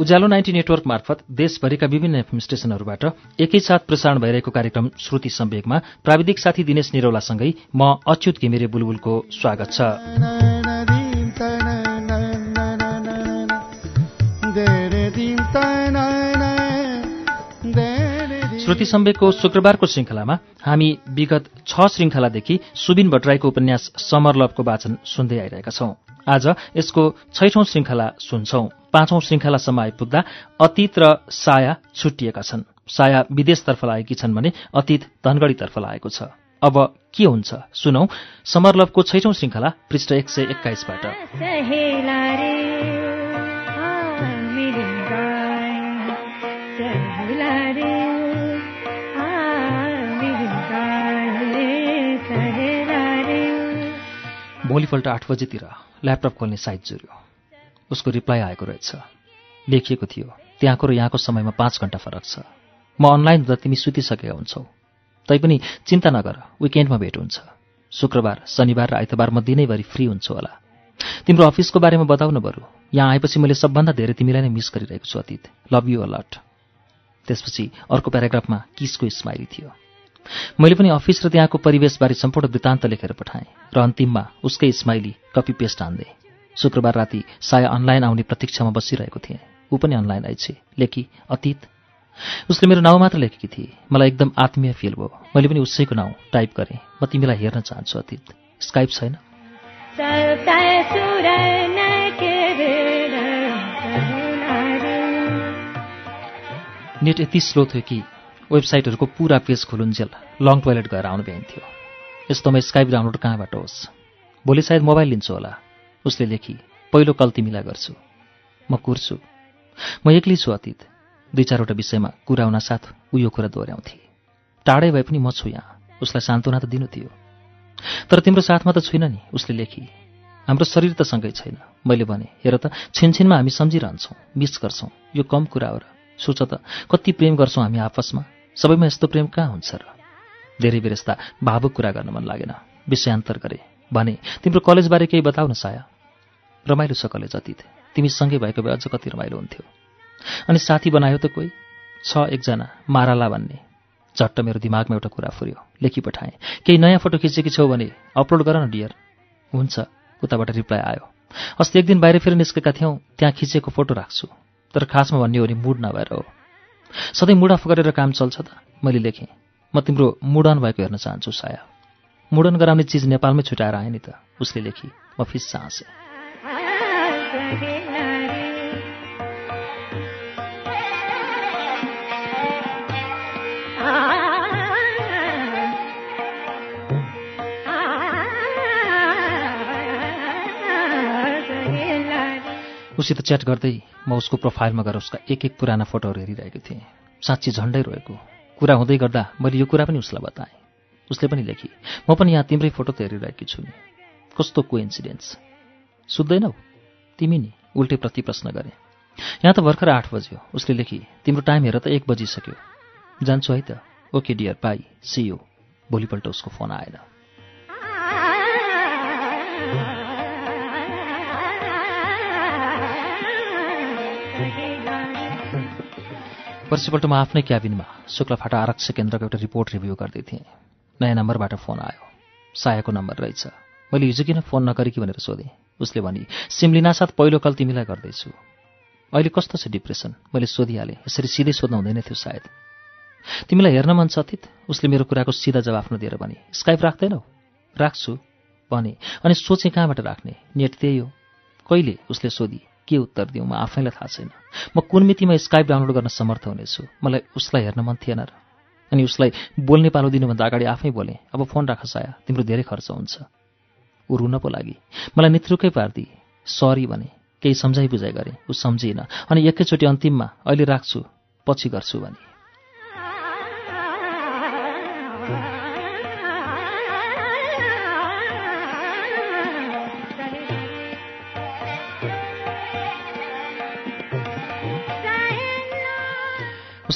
उज्यालो ninety network मार्फत देशभरिका विभिन्न एफएम स्टेशनहरूबाट एकैसाथ प्रसारण भइरहेको कार्यक्रम श्रुति सम्वेकमा प्राविधिक साथी दिनेश निरौलासँगै म अच्युत घिमिरे बुलबुलको स्वागत छ। श्रुति सम्वेकको शुक्रबारको श्रृङ्खलामा हामी विगत छ श्रृङ्खलादेखि सुबिन भट्टराईको उपन्यास समरलभको वाचन सुन्दै आइरहेका छौं। आज यसको छैठौं श्रृङ्खला सुन्छौं। पाँचौं श्रृङ्खलासम्म आइपुग्दा अतीत र साया छुट्टिएका छन्। साया विदेशतर्फ लागेकी छन् भने अतीत धनगढीतर्फ लागेको छ। अब के हुन्छ? सुनौ। समरलभको छैठौं श्रृङ्खला पृष्ठ एक सय एक्काइसबाट। भोलिपल्ट आठ बजेतिर ल्यापटप खोल्ने साइट जुर्यो उसको रिप्लाई आएको रहेछ। लेखिएको थियो त्यहाँको र यहाँको समयमा पाँच घन्टा फरक छ। म अनलाइन हुँदा तिमी सुतिसकेका हुन्छौ। तैपनि चिन्ता नगर विकेन्डमा भेट हुन्छ। शुक्रबार शनिबार र आइतबार म दिनैभरि फ्री हुन्छु होला। तिम्रो अफिसको बारेमा बताउन बरु। यहाँ आएपछि मैले सबभन्दा धेरै तिमीलाई नै मिस गरिरहेको छु अतीत। लभ यु अलट त्यसपछि अर्को प्याराग्राफमा किसको स्माइली थियो? मैले पनि अफिस र त्यहाँको परिवेशबारे सम्पूर्ण वृत्तान्त लेखेर पठाएँ र अन्तिममा उसकै स्माइली कपी पेस्ट हान्दे। शुक्रबार राति साया अनलाइन आउने प्रतीक्षामा बसिरहेको थिएँ। ऊ पनि अनलाइन आइछे लेखी अतीत उसले मेरो नाउँ मात्र लेखेकी थिए। मलाई एकदम आत्मीय फिल भयो। मैले पनि उसैको नाउँ टाइप गरेँ। म तिमीलाई हेर्न चाहन्छु अतीत। स्काइप छैन? नेट यति स्लो थियो कि वेबसाइटहरूको पुरा पेज खुलुन्जेल लङ टोइलेट गएर आउनु भ्याइन्थ्यो यस्तोमा स्काइप डाउनलोड कहाँबाट होस्? भोलि सायद मोबाइल लिन्छु होला। उसले लेखी पहिलो कल तिमीलाई गर्छु। म कुर्छु। म एक्लै छु अतीत। दुई चारवटा विषयमा कुरा हुन साथ ऊ यो कुरा दोहोऱ्याउँथे। टाढै भए पनि म छु यहाँ। उसलाई सान्त्वना त दिनु थियो। तर तिम्रो साथमा त छुइनँ नि उसले लेखी। हाम्रो शरीर त सँगै छैन। मैले भने हेर त छिनछिनमा हामी सम्झिरहन्छौँ मिस गर्छौँ। यो कम कुरा हो र। सोच त कति प्रेम गर्छौँ हामी आपसमा। सबैमा यस्तो प्रेम कहाँ हुन्छ र धेरै बेर यस्ता भावुक कुरा गर्न मन लागेन। विषयान्तर गरे। भने तिम्रो कलेजबारे केही बताउ न साया? रमाइलो छ कलेज अतीत। तिमी सँगै भएको भए अझ कति रमाइलो हुन्थ्यो। अनि साथी बनायो त कोही? छ एकजना माराला भन्ने। झट्ट मेरो दिमागमा एउटा कुरा फुर्यो। लेखी पठाएँ। केही नयाँ फोटो खिचेकी छौ भने अपलोड गर न डियर। हुन्छ उताबाट रिप्लाई आयो। अस्ति एक दिन बाहिर फेरि निस्केका थियौँ त्यहाँ खिचेको फोटो राख्छु। तर खासमा भन्ने हो भने मुड नभएर हो। सधैँ मुड अफ गरेर काम चल्छ त मैले लेखेँ। म तिम्रो मुडन भएको हेर्न चाहन्छु साया। मुडन गराउने चिज नेपालमै छुट्याएर आएँ नि त उसले लेखी। म फिस हाँसेँ उसित च्याट गर्दै म उसको प्रोफाइलमा गएर उसका एक एक पुराना फोटोहरू हेरिरहेको थिएँ। साँच्ची झन्डै रोएको। कुरा हुँदै गर्दा मैले यो कुरा पनि उसलाई बताएँ। उसले पनि लेखी म पनि यहाँ तिम्रै फोटो त हेरिरहेकी छु नि। कस्तो को इन्सिडेन्स सुत्दैनौ? तिमी नि? उल्टे प्रति प्रश्न गरेँ। यहाँ त भर्खर आठ बज्यो। उसले लेखी तिम्रो टाइम हेर त एक बजिसक्यो। जान्छु है त। Okay dear bye see you. भोलिपल्ट उसको फोन आएन। पर्सिपल्ट म आफ्नै क्याबिनमा शुक्लफाटा आरक्ष केन्द्रको एउटा रिपोर्ट रिभ्यू गर्दै थिएँ नयाँ नम्बरबाट फोन आयो। सायाको नम्बर रहेछ। मैले हिजो किन फोन नगरे कि भनेर सोधेँ। उसले भनी सिमलिना साथ पहिलो कल तिमीलाई गर्दैछु। अहिले कस्तो छ डिप्रेसन? मैले सोधिहालेँ। यसरी सिधै सोध्नु हुँदैन थियो सायद। तिमीलाई हेर्न मन छ अतीत? उसले मेरो कुराको सिधा जवाफ नदिएर भने स्काइप राख्दैनौ? राख्छु। भने अनि सोचेँ कहाँबाट राख्ने? नेट त्यही हो। कहिले? उसले सोधी। के उत्तर दिउँ म आफैलाई थाहा छैन। म कुन मितिमा स्काइप डाउनलोड गर्न समर्थ हुनेछु? मलाई उसलाई हेर्न मन थिएन र। अनि उसलाई बोल्ने पालो दिनुभन्दा अगाडि आफै बोलेँ अब फोन राख साया तिम्रो धेरै खर्च हुन्छ। ऊ रुन पो लागि। मलाई नित्रुकै पारिदिए। सरी भने केही सम्झाइ बुझाइ गरेँ। ऊ सम्झिएन। अनि एकैचोटि अन्तिममा अहिले राख्छु पछि गर्छु भने।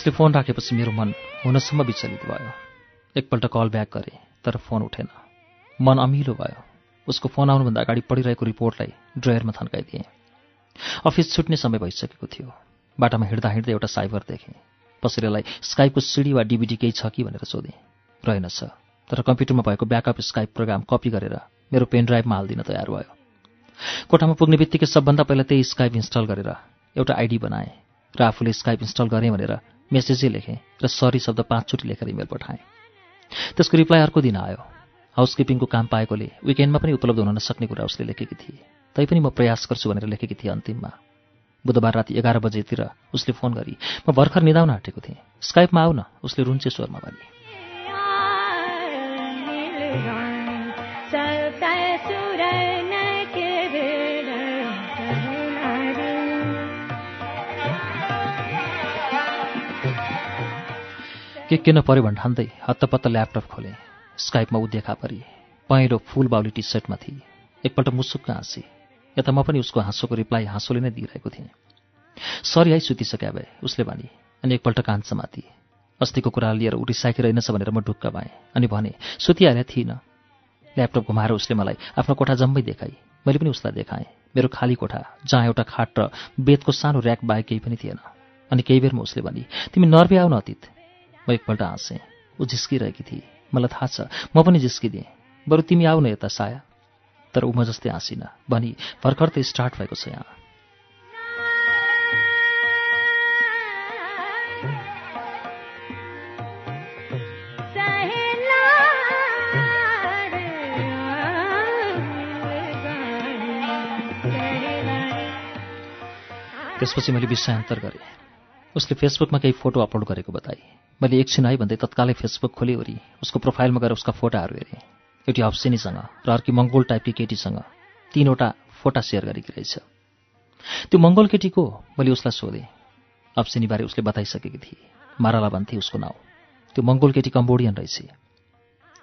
उसले फोन राखेपछि मेरो मन हुनसम्म विचलित भयो। एकपल्ट कल ब्याक गरेँ तर फोन उठेन। मन अमिलो भयो। उसको फोन आउनुभन्दा अगाडि पढिरहेको रिपोर्टलाई ड्रयरमा थन्काइदिएँ। अफिस छुट्ने समय भइसकेको थियो। बाटामा हिँड्दा हिँड्दै एउटा साइबर देखेँ। पसलेलाई स्काइपको सिडी वा डिभिडी केही छ कि भनेर सोधेँ। रहेनछ तर कम्प्युटरमा भएको ब्याकअप स्काइप प्रोग्राम कपी गरेर मेरो पेन ड्राइभमा हालिदिन तयार भयो। कोठामा पुग्ने बित्तिकै सबभन्दा पहिला त्यही स्काइप इन्स्टल गरेर एउटा आइडी बनाएँ र आफूले स्काइप इन्स्टल गरेँ भनेर मेसेजै लेखेँ र सरी शब्द पाँचचोटि लेखेर इमेल पठाएँ। त्यसको रिप्लाई अर्को दिन आयो। हाउसकिपिङको काम पाएकोले विकेन्डमा पनि उपलब्ध हुन नसक्ने कुरा उसले लेखेकी थिए। तैपनि म प्रयास गर्छु भनेर लेखेकी थिएँ अन्तिममा। बुधबार राति एघार बजेतिर उसले फोन गरी म भर्खर निदाउन आँटेको थिएँ। स्काइपमा आऊ न उसले रुन्चे स्वरमा भने। के के नपऱ्यो भन्ठान्दै हत्तपत्त ल्यापटप खोलेँ। स्काइपमा ऊ देखा परी। पहेँलो फुल बाउली टी सर्टमा थिए। एकपल्ट मुसुक्क हाँसी। यता म पनि उसको हाँसोको रिप्लाई हाँसोले नै दिइरहेको थिएँ। सरी है सुतिसक्या भए उसले भने अनि एकपल्ट कान समाति। अस्तिको कुरा लिएर ऊ रिसाइकिरहेनछ भनेर म ढुक्क भएँ अनि भने सुतिहाले थिइनँ। ल्यापटप घुमाएर उसले मलाई आफ्नो कोठा जम्मै देखाई। मैले पनि उसलाई देखाएँ। मेरो खाली कोठा जहाँ एउटा खाट र बेतको सानो ऱ्याक बाहेक केही पनि थिएन। अनि केही बेरमा उसले भने तिमी नर्वे आउन अतीत। म एकपल्ट हाँसेँ। ऊ झिस्किरहेकी थिए मलाई थाहा छ म पनि झिस्किदिएँ। बरु तिमी आऊ न यता साया। तर ऊ म जस्तै हाँसिन। भनी भर्खर त स्टार्ट भएको छ यहाँ। त्यसपछि मैले विषयान्तर गरेँ। उसले फेसबुकमा केही फोटो अपलोड गरेको बताए। मैले एकछिन है भन्दै तत्कालै फेसबुक खोलिवरी उसको प्रोफाइलमा गएर उसका फोटाहरू हेरेँ। एउटी अप्सेनीसँग र अर्की मङ्गोल टाइपकी केटीसँग तिनवटा फोटा सेयर गरेकी रहेछ। त्यो मङ्गोल केटी को मैले उसलाई सोधेँ। अप्सेनीबारे उसले बताइसकेकी थिए। माराला भन्थे उसको नाउँ। त्यो मङ्गोल केटी कम्बोडियन रहेछ।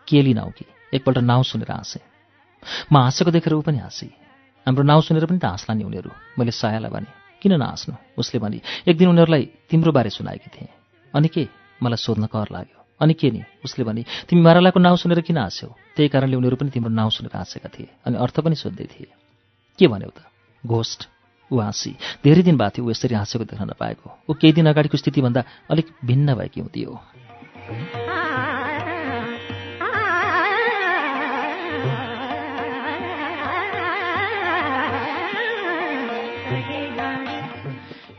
केली नाउँ कि? एकपल्ट नाउँ सुनेर हाँसेँ। म हाँसेको देखेर ऊ पनि हाँसेँ। हाम्रो नाउँ सुनेर पनि त हाँस्ला नि उनीहरू। मैले सायालाई भने किन नहाँस्नु? उसले भने एक दिन उनीहरूलाई तिम्रो बारे सुनाएकी थिएँ। अनि के? मलाई सोध्न कर लाग्यो। अनि के नि? उसले भने तिमी मारालाको नाउँ सुनेर किन हाँस्यौ? त्यही कारणले उनीहरू पनि तिम्रो नाउँ सुनेर हाँसेका थिए अनि अर्थ पनि सोध्दै थिए। के भन्यौ त? घोस्ट ऊ हाँसी। धेरै दिन भएको थियो ऊ यसरी हाँसेको देख्न नपाएको। ऊ केही दिन अगाडिको स्थितिभन्दा अलिक भिन्न भएकी हुँदी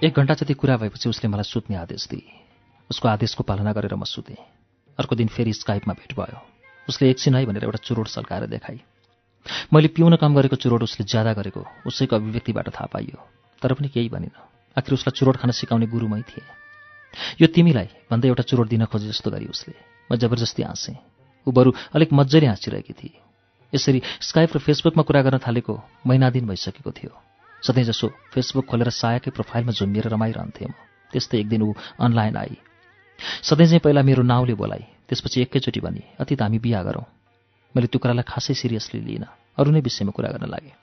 एक घन्टा जति कुरा भएपछि उसले मलाई सुत्ने आदेश दिए। उसको आदेशको पालना गरेर म सुतेँ। अर्को दिन फेरि स्काइपमा भेट भयो। उसले एकछिन है भनेर एउटा चुरोट सल्काएर देखाई मैले पिउन काम गरेको चुरोट उसले ज्यादा गरेको उसैको अभिव्यक्तिबाट थाहा पाइयो। तर पनि केही भनिन। आखिर उसलाई चुरोट खान सिकाउने गुरुमै थिए। यो तिमीलाई भन्दै एउटा चुरोट दिन खोजे जस्तो गरी उसले। म जबरजस्ती हाँसेँ। ऊ बरु अलिक मजाले हाँसिरहेकी थिए। यसरी स्काइप र फेसबुकमा कुरा गर्न थालेको महिना दिन भइसकेको थियो। सधैँ जसो फेसबुक खोलेर सायाकै प्रोफाइलमा झुम्बिएर रमाइरहन्थेँ म। त्यस्तै एक दिन ऊ अनलाइन आई। सधैँ चाहिँ पहिला मेरो नाउँले बोलाइ त्यसपछि एकैचोटि भनी अति हामी बिहा गरौँ। मैले त्यो कुरालाई खासै सिरियसली लिइनँ। अरू नै विषयमा कुरा गर्न लागेँ।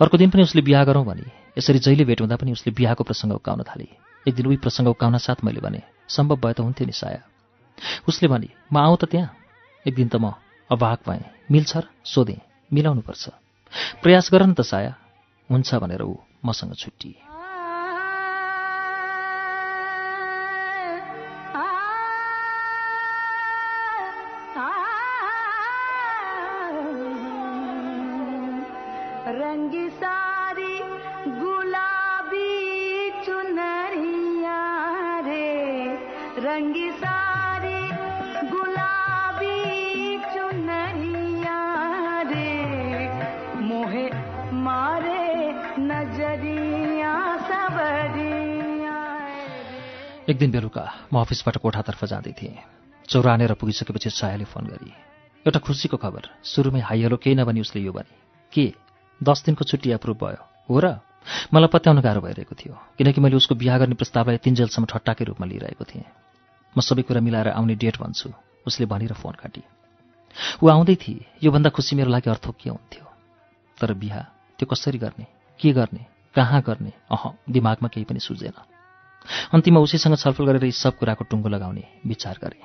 अर्को दिन पनि उसले बिहा गरौँ भने यसरी जहिले भेट हुँदा पनि उसले बिहाको प्रसङ्ग उकाउन थाले। एक दिन उही प्रसङ्ग उकाउन साथ मैले भने सम्भव भए त हुन्थ्यो नि साया। उसले भने म आउँ त त्यहाँ। एक दिन त म अभाग भएँ। मिल्छ र सोधेँ मिलाउनुपर्छ। प्रयास गर न त साया। हुन्छ भनेर ऊ मसँग छुट्टिए। एक दिन बेलुका म अफिसबाट कोठातर्फ जाँदै थिएँ। चौरानेर पुगिसकेपछि सायाले फोन गरी एउटा खुसीको खबर। सुरुमै हाई हेलो केही नभनी उसले यो भने। के? दस दिनको छुट्टी एप्रुभ भयो। हो र? मलाई पत्याउन गाह्रो भइरहेको थियो किनकि मैले उसको बिहा गर्ने प्रस्तावलाई तिनजेलसम्म ठट्टाकै रूपमा लिइरहेको थिएँ। म सबै कुरा मिलाएर आउने डेट भन्छु उसले भनेर फोन काटी। ऊ आउँदै थिए योभन्दा खुसी मेरो लागि अर्थ के हुन्थ्यो? तर बिहा त्यो कसरी गर्ने? के गर्ने? कहाँ गर्ने? अह दिमागमा केही पनि सुझेन। अन्तिममा उसैसँग छलफल गरेर यी सब कुराको टुङ्गो लगाउने विचार गरे।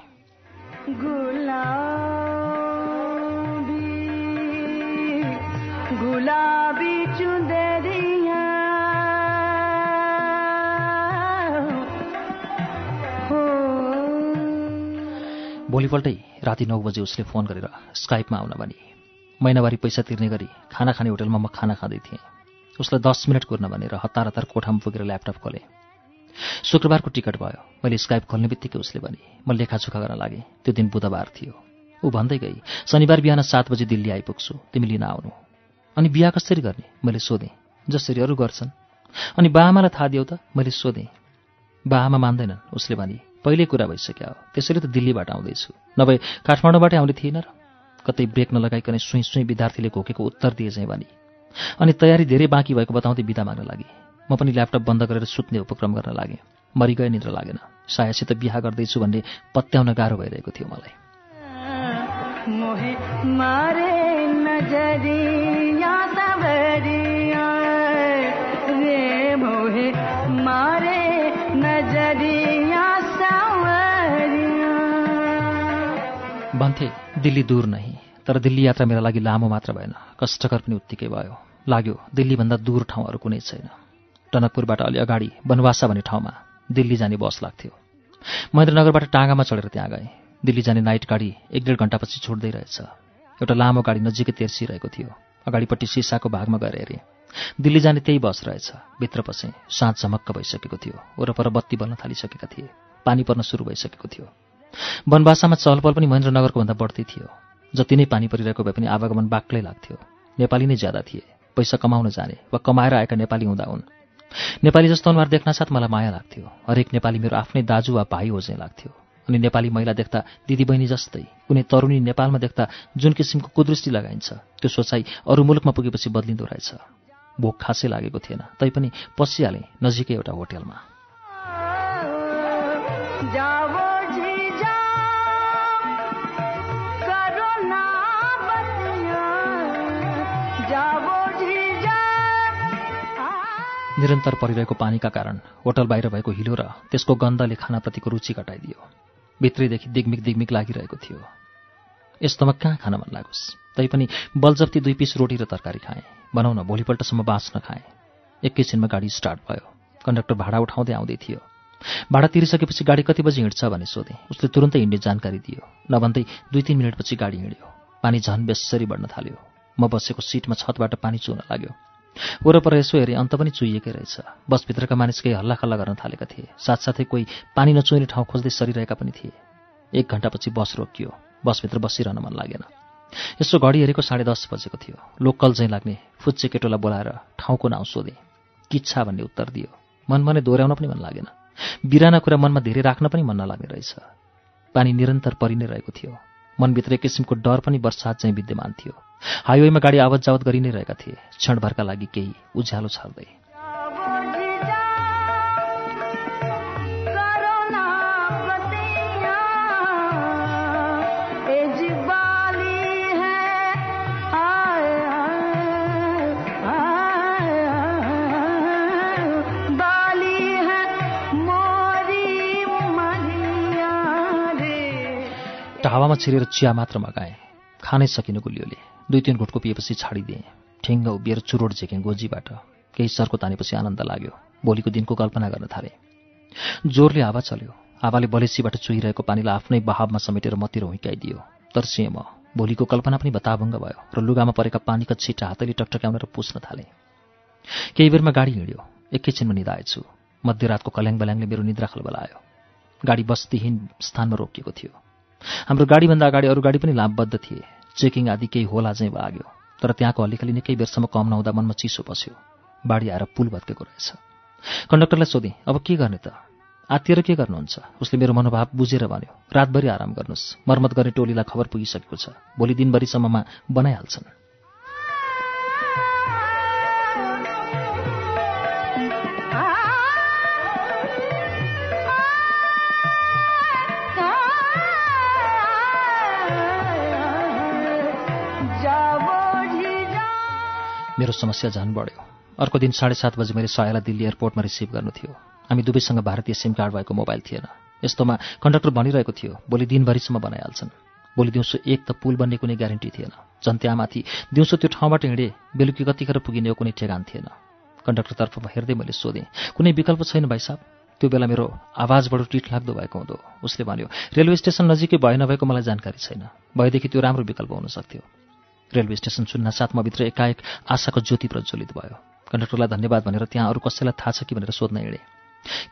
भोलिपल्टै राति नौ बजे उसले फोन गरेर स्काइपमा आउन भने महिनावारी पैसा तिर्ने गरी खाना खाने होटलमा म खाना खाँदै थिएँ। उसलाई दस मिनट कुर्न भनेर हतार हतार कोठामा पुगेर ल्यापटप खोलेँ। शुक्रबारको टिकट भयो। मैले स्काइप खोल्ने बित्तिकै उसले भने म लेखाचोखा गर्न लागेँ। त्यो दिन बुधबार थियो। ऊ भन्दै गई शनिबार बिहान सात बजी दिल्ली आइपुग्छु। तिमी लिन आउनु। अनि बिहा कसरी गर्ने? मैले सोधेँ जसरी अरू गर्छन्। अनि बाआमालाई थाहा दियो त मैले सोधेँ बाआमा मान्दैनन्। उसले भने पहिल्यै कुरा भइसक्यो। हो त्यसैले त दिल्लीबाट आउँदैछु। नभए काठमाडौँबाटै आउने थिएन र? कतै ब्रेक नलगाइकन सुई सुई विद्यार्थीले घोकेको उत्तर दिए चाहिँ भने अनि तयारी धेरै बाँकी भएको बताउँदै बिदा माग्न लागे। म पनि ल्यापटप बन्द गरेर सुत्ने उपक्रम गर्न लागेँ। मरिगए निद्र लागेन। सायासित बिहा गर्दैछु भन्ने पत्याउन गाह्रो भइरहेको थियो मलाई। भन्थे दिल्ली दूर नै तर दिल्ली यात्रा मेरा लागि लामो मात्र भएन। कष्टकर पनि उत्तिकै भयो। लाग्यो दिल्लीभन्दा दूर ठाउँहरू कुनै छैन। टनकपुरबाट अलि अगाडि बनवासा भन्ने ठाउँमा दिल्ली जाने बस लाग्थ्यो। महेन्द्रनगरबाट टाँगामा चढेर त्यहाँ गएँ। दिल्ली जाने नाइट गाडी एक डेढ घन्टापछि छुट्दै रहेछ। एउटा लामो गाडी नजिकै तेर्सिरहेको थियो। अगाडिपट्टि सिसाको भागमा गएर हेरेँ। दिल्ली जाने त्यही बस रहेछ। भित्र पसेँ साँझ झमक्क भइसकेको थियो वरपर बत्ती बल्न थालिसकेका थिए। पानी पर्न सुरु भइसकेको थियो। वनवासामा चहलपहल पनि महेन्द्रनगरको भन्दा बढ्दै थियो। जति नै पानी परिरहेको भए पनि आवागमन बाक्लै लाग्थ्यो। नेपाली नै ज्यादा थिए। पैसा कमाउन जाने वा कमाएर आएका नेपाली हुँदा हुन्। नेपाली जस्तो अनुहार देख्न साथ मलाई माया लाग्थ्यो। हरेक नेपाली मेरो आफ्नै दाजु वा भाइ हो चाहिँ लाग्थ्यो। अनि नेपाली महिला देख्दा दिदीबहिनी जस्तै कुनै तरुणी नेपालमा देख्दा जुन किसिमको कुदृष्टि लगाइन्छ त्यो सोचाइ अरू मुलुकमा पुगेपछि बदलिँदो रहेछ। भोक खासै लागेको थिएन तैपनि पसिहालेँ नजिकै एउटा होटेलमा। निरन्तर परिरहेको पानीका कारण होटल बाहिर भएको हिलो र त्यसको गन्धले खानाप्रतिको रुचि घटाइदियो। भित्रैदेखि दिगमिक दिगमिक लागिरहेको थियो। यस्तोमा कहाँ खान मन लागोस्? तैपनि बलजप्ती दुई पिस रोटी र तरकारी खाएँ। बनाउन भोलिपल्टसम्म बाँच्न खाएँ। एकैछिनमा गाडी स्टार्ट भयो। कन्डक्टर भाडा उठाउँदै आउँदै थियो। भाडा तिरिसकेपछि गाडी कति बजी हिँड्छ भने सोधेँ। उसले तुरन्तै हिँड्ने जानकारी दियो। नभन्दै दुई तिन मिनटपछि गाडी हिँड्यो। पानी झन् बेसरी बढ्न थाल्यो। म बसेको सिटमा छतबाट पानी चुहन लाग्यो। वरपर यसो हेरेँ अन्त पनि चुहिएकै रहेछ। बसभित्रका मानिस केही हल्लाखल्ला गर्न थालेका थिए। साथसाथै कोही पानी नचुहिने ठाउँ खोज्दै सरिरहेका पनि थिए। एक घन्टापछि बस रोकियो। बसभित्र बसिरहन मन लागेन। यसो घडी हेरेको साढे दस बजेको थियो। लोकल चाहिँ लाग्ने फुच्चे केटोलाई बोलाएर ठाउँको नाउँ सोधेँ। किच्छा भन्ने उत्तर दियो। मनमा नै दोहोऱ्याउन पनि मन लागेन। बिराना कुरा मनमा धेरै राख्न पनि मन नलाग्ने रहेछ। पानी निरन्तर परि नै रहेको थियो। मनभित्र एक किसिमको डर पनि वर्षात चाहिँ विद्यमान थियो। हाइवेमा गाडी आवत जावत गरि नै रहेका थिए। क्षणभरका लागि केही उज्यालो छर्दै हावामा छिरेर चिया मात्र मगाएँ। खानै सकिनु गुलियोले। दुई तिन घुटको पिएपछि छाडिदिएँ। ठिङ्ग उभिएर चुरोट झेकेँ गोजीबाट। केही सर्को तानेपछि आनन्द लाग्यो। भोलिको दिनको कल्पना गर्न थालेँ। जोरले हावा चल्यो। हावाले बलेसीबाट चुहिरहेको पानीलाई आफ्नै बहावमा समेटेर मतिर हुइकाइदियो तर्सिएँ म। भोलिको कल्पना पनि बताभङ्ग भयो र लुगामा परेका पानीका छिटा हातैले टकटक्याउन र पुस्न थालेँ। केही बेरमा गाडी हिँड्यो। एकैछिनमा निधाएछु मध्यरातको कल्याङ बल्याङले मेरो निद्रा खलबलायो। गाडी बस्तीहीन स्थानमा रोकिएको थियो। हाम्रो गाडीभन्दा अगाडि अरू गाडी पनि लाभबद्ध थिए। चेकिङ आदि केही होला चाहिँ भाग्यो। तर त्यहाँको अलिकलि निकै बेरसम्म कम नहुँदा मनमा चिसो पस्यो बाढी आएर पुल भत्केको रहेछ। कन्डक्टरलाई सोधेँ अब के गर्ने त? आत्तिएर के गर्नुहुन्छ? उसले मेरो मनोभाव बुझेर भन्यो रातभरि आराम गर्नुहोस्। मर्मत गर्ने टोलीलाई खबर पुगिसकेको छ। भोलि दिनभरिसम्ममा बनाइहाल्छन्। मेरो समस्या झन् बढ्यो। अर्को दिन साढे सात बजी मैले सयालाई दिल्ली एयरपोर्टमा रिसिभ गर्नु थियो। हामी दुवैसँग भारतीय सिम कार्ड भएको मोबाइल थिएन। यस्तोमा कन्डक्टर भनिरहेको थियो भोलि दिनभरिसम्म बनाइहाल्छन्। भोलि दिउँसो एक त पुल बन्ने कुनै ग्यारेन्टी थिएन। झन् दिउँसो त्यो ठाउँबाट हिँडेँ बेलुकी कतिखेर पुगिने कुनै ठेगान थिएन। कन्डक्टरतर्फ हेर्दै मैले सोधेँ कुनै विकल्प छैन भाइ साहब? त्यो बेला मेरो आवाज बडो टिट लाग्दो भएको हुँदो। उसले भन्यो रेलवे स्टेसन नजिकै भए नभएको मलाई जानकारी छैन। भएदेखि त्यो राम्रो विकल्प हुन सक्थ्यो। रेलवे स्टेसन सुन्न साथ मभित्र एकाएक आशाको ज्योति प्रज्वलित भयो। कन्डक्टरलाई धन्यवाद भनेर त्यहाँ अरू कसैलाई थाहा छ कि भनेर सोध्न हिँडेँ।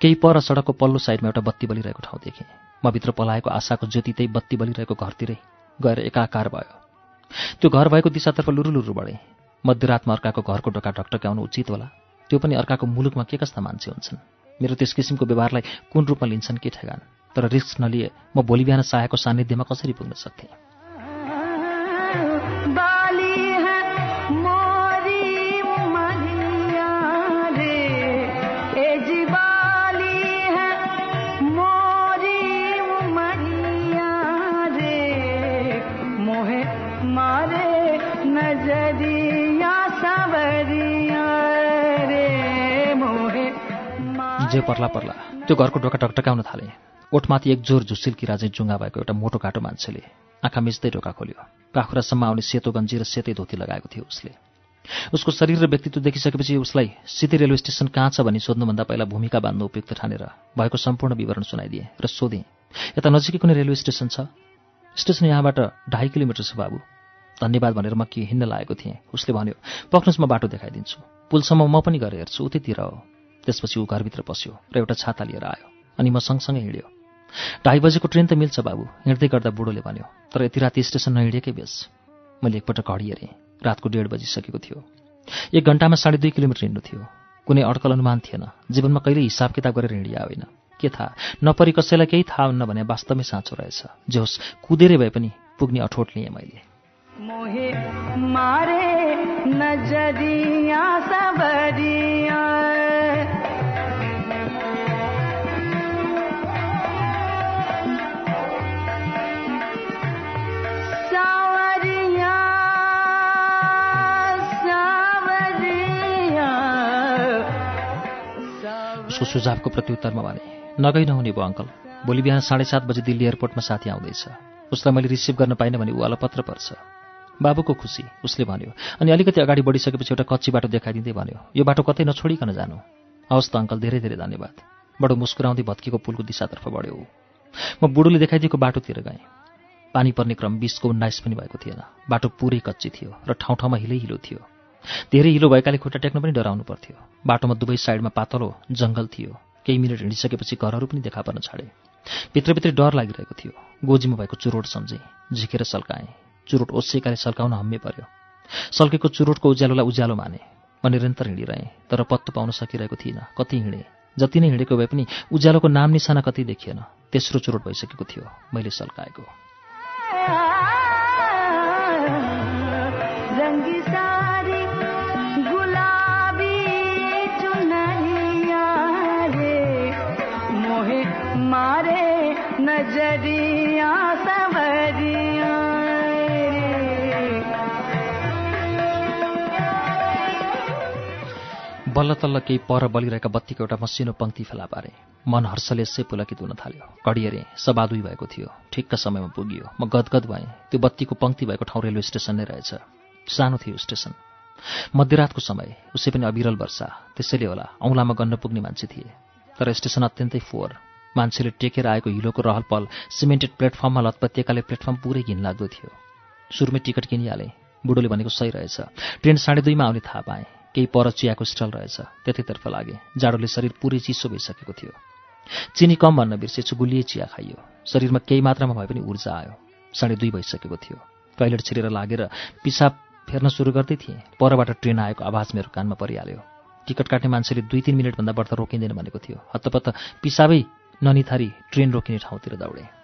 केही पर सडकको पल्लो साइडमा एउटा बत्ती बलिरहेको ठाउँ देखेँ। मभित्र पलाएको आशाको ज्योति त्यही बत्ती बलिरहेको घरतिरै गएर एकाकार भयो। त्यो घर भएको दिशातर्फ लुरु बढेँ। मध्यरातमा अर्काको घरको ढोका ढकटक्याउनु उचित होला। त्यो पनि अर्काको मुलुकमा के कस्ता मान्छे हुन्छन्? मेरो त्यस किसिमको व्यवहारलाई कुन रूपमा लिन्छन् के ठेगान? तर रिस्क नलिए म भोलि बिहान सायाको सान्निध्यमा कसरी पुग्न सक्थेँ? जे पर्ला पर्ला। त्यो घरको ढोका टकटकाउन थाले। ओठमाथि एक जोर झुसिल्की राजै जुङ्गा भएको एउटा मोटो काटो मान्छेले। आँखा मिच्दै ढोका खोल्यो। पाखुरासम्म आउने सेतो गन्जी र सेतै धोती लगाएको थियो उसले। उसको शरीर र व्यक्तित्व देखिसकेपछि उसलाई सिधै रेलवे स्टेसन कहाँ छ भनी सोध्नुभन्दा पहिला भूमिका बाँध्नु उपयुक्त ठानेर भएको सम्पूर्ण विवरण सुनाइदिए र सोधेँ यता नजिकै कुनै रेलवे स्टेसन छ? स्टेसन यहाँबाट ढाई किलोमिटर छ बाबु। धन्यवाद भनेर म के हिँड्न लागेको थिएँ। उसले भन्यो पक्नुहोस् म बाटो देखाइदिन्छु। पुलसम्म म पनि गएर हेर्छु उतैतिर हो। त्यसपछि ऊ घरभित्र पस्यो र एउटा छाता लिएर आयो अनि म सँगसँगै हिँड्यो। ढाई बजेको ट्रेन त मिल्छ बाबु हिँड्दै गर्दा बुढोले भन्यो। तर यति राति स्टेसन नहिँडेकै बेस मैले एकपल्ट घडी हेरेँ। रातको डेढ बजिसकेको थियो। एक घन्टामा साढे दुई किलोमिटर हिँड्नु थियो। कुनै अड्कल अनुमान थिएन। जीवनमा कहिले हिसाब किताब गरेर हिँडिया होइन। के थाहा? नपरी कसैलाई केही थाहा हुन्न भने वास्तवमै साँचो रहेछ। जे होस् कुदेरै भए पनि पुग्ने अठोट लिएँ मैले। मोहे मारे नजरिया सबरिया उसको सुझावको प्रत्युत्तरमा भने नगई नहुने भयो अङ्कल भोलि बिहान साढे सात बजी दिल्ली एयरपोर्टमा साथी आउँदैछ। उसलाई मैले रिसिभ गर्न पाइनँ भने ऊ अलपत्र पर्छ। बाबुको खुसी उसले भन्यो। अनि अलिकति अगाडि बढिसकेपछि एउटा कच्ची बाटो देखाइदिँदै भन्यो यो बाटो कतै नछोडिकन जानु। हवस् त अङ्कल धेरै धेरै धन्यवाद। बडो मुस्कुराउँदै भत्किएको पुलको दिशातर्फ बढ्यो म बुढोले देखाइदिएको बाटोतिर गएँ। पानी पर्ने क्रम बिसको उन्नाइस पनि भएको थिएन। बाटो पुरै कच्ची थियो र ठाउँ ठाउँमा हिलै हिलो थियो। धेरै हिलो भएकाले खुट्टा टेक्न पनि डराउनु पर्थ्यो। बाटोमा दुवै साइडमा पातलो जङ्गल थियो। केही मिनट हिँडिसकेपछि घरहरू पनि देखा पर्न छाडे। भित्रभित्रै डर लागिरहेको थियो। गोजीमा भएको चुरोट सम्झेँ। झिकेर सल्काएँ। चुरोट ओसेकाले सल्काउन हम्मे पर्यो। सल्केको चुरोटको उज्यालोलाई उज्यालो माने। म निरन्तर हिँडिरहेँ तर पत्तो पाउन सकिरहेको थिइनँ। कति हिँडेँ? जति नै हिँडेको भए पनि उज्यालोको नाम निशाना कति देखिएन। तेस्रो चुरोट भइसकेको थियो। मैले सल्काएको। बल्ल तल्ल केही पर बलिरहेका बत्तीको एउटा मसिनो पङ्क्ति फेला पारे। मन हर्षले यसै पुलकित हुन थाल्यो। कडियरे सबादुई भएको थियो। ठिक्क समयमा पुगियो। म गदगद भएँ। त्यो बत्तीको पङ्क्ति भएको ठाउँ रेलवे स्टेसन नै रहेछ। सानो थियो स्टेसन। मध्यरातको समय। उसै पनि अविरल वर्षा। त्यसैले होला औँलामा गन्न पुग्ने मान्छे थिए। तर स्टेसन अत्यन्तै फोहोर। मान्छेले टेकेर आएको हिलोको रहल पहल सिमेन्टेड प्लेटफर्ममा लतपतिएकाले प्लेटफर्म पुरै घिनलाग्दो थियो। सुरुमै टिकट किनिहालेँ। बुढोले भनेको सही रहेछ। ट्रेन साढे दुईमा आउने थाहा पाएँ। केही पर चियाको स्टल रहेछ। त्यतैतर्फ लागे जाडोले शरीर पुरै चिसो भइसकेको थियो। चिनी कम भन्न बिर्सेछु गुलिए चिया खाइयो। शरीरमा केही मात्रामा भए पनि ऊर्जा आयो। साढे दुई भइसकेको थियो। टोइलेट छिरेर लागेर पिसाब फेर्न सुरु गर्दै थिएँ। परबाट ट्रेन आएको आवाज मेरो कानमा परिहाल्यो। टिकट काट्ने मान्छेले दुई तिन मिनट भन्दा बढ्ता रोकिँदैन भनेको थियो। हत्तपत्त पिसाबै ननिथारी ट्रेन रोकिने ठाउँतिर दौडेँ।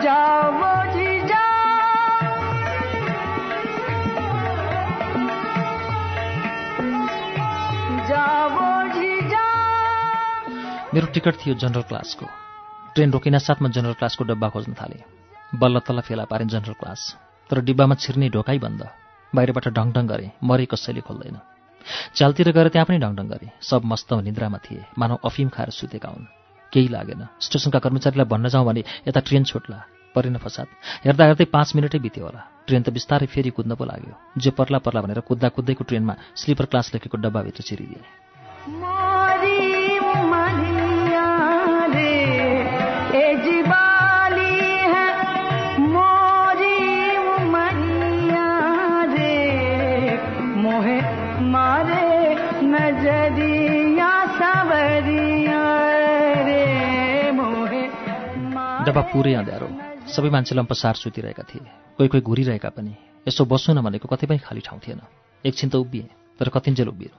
मेरो टिकट थियो जनरल क्लासको। ट्रेन रोकिन साथमा जनरल क्लासको डब्बा खोज्न थालेँ। बल्ल तल्ल फेला पारेँ जनरल क्लास। तर डिब्बामा छिर्ने ढोकाइ बन्द। बाहिरबाट ढङढङ गरेँ मरे कसैले खोल्दैन। चालतिर गएर त्यहाँ पनि ढङढङ गरेँ। सब मस्त निद्रामा थिए। मानव अफिम खाएर सुतेका हुन्। केही लागेन। स्टेसनका कर्मचारीलाई भन्न जाउँ भने यता ट्रेन छोट्ला परेन फसाद। हेर्दा हेर्दै पाँच मिनटै बित्यो होला। ट्रेन त बिस्तारै फेरि कुद्न पो लाग्यो। जे पर्ला पर्ला भनेर कुद्दा कुद्दैको ट्रेनमा स्लिपर क्लास लेखेको डब्बाभित्र छिरिदिए डब्बा पुरै अँध्यारो सबै मान्छे लम्पसार सुतिरहेका थिए। कोही कोही घुरिरहेका पनि। यसो बस्नु न भनेको कतै पनि खाली ठाउँ थिएन। एकछिन त उभिए तर कतिन्जेल उभिएर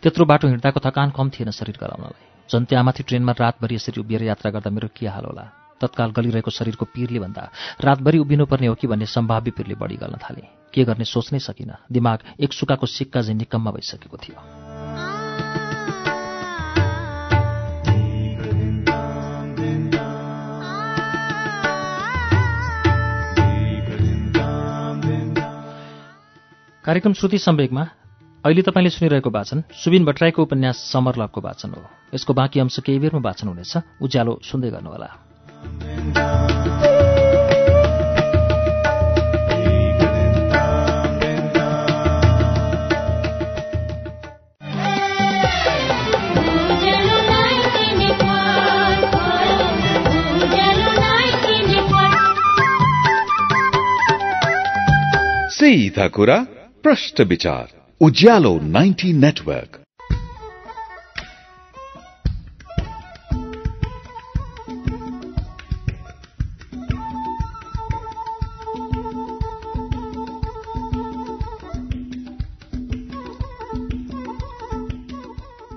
त्यत्रो बाटो हिँड्दाको थकान कम थिएन शरीर गराउनलाई। झन् त्यहाँमाथि ट्रेनमा रातभरि यसरी उभिएर यात्रा गर्दा मेरो के हाल होला? तत्काल गलिरहेको शरीरको पिरले भन्दा रातभरि उभिनुपर्ने हो कि भन्ने सम्भाव्य पिरले बढी गर्न थाले। के गर्ने सोच्नै सकिनँ। दिमाग एक सुकाको सिक्का चाहिँ निकम्मा भइसकेको थियो। कार्यक्रम श्रुति सम्वेकमा अहिले तपाईँले सुनिरहेको वाचन सुबिन भट्टराईको उपन्यास समरलभको वाचन हो। यसको बाँकी अंश केही बेरमा वाचन हुनेछ। उज्यालो सुन्दै गर्नुहोला। सीधा कुरा। प्रश्न विचार उज्यालो 90 नेटवर्क।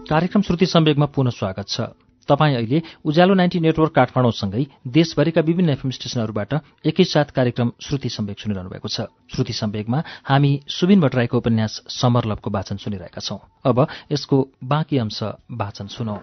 कार्यक्रम श्रुति सम्वेकमा पुनः स्वागत छ। तपाईँ अहिले उज्यालो नाइन्टी नेटवर्क काठमाडौँसँगै देशभरिका विभिन्न एफएम स्टेशनहरूबाट एकैसाथ कार्यक्रम श्रुति सम्वेक सुनिरहनु भएको छ। श्रुति सम्वेकमा हामी सुबिन भट्टराईको उपन्यास समरलभको वाचन सुनिरहेका छौं। अब यसको बाँकी अंश वाचन सुनौ।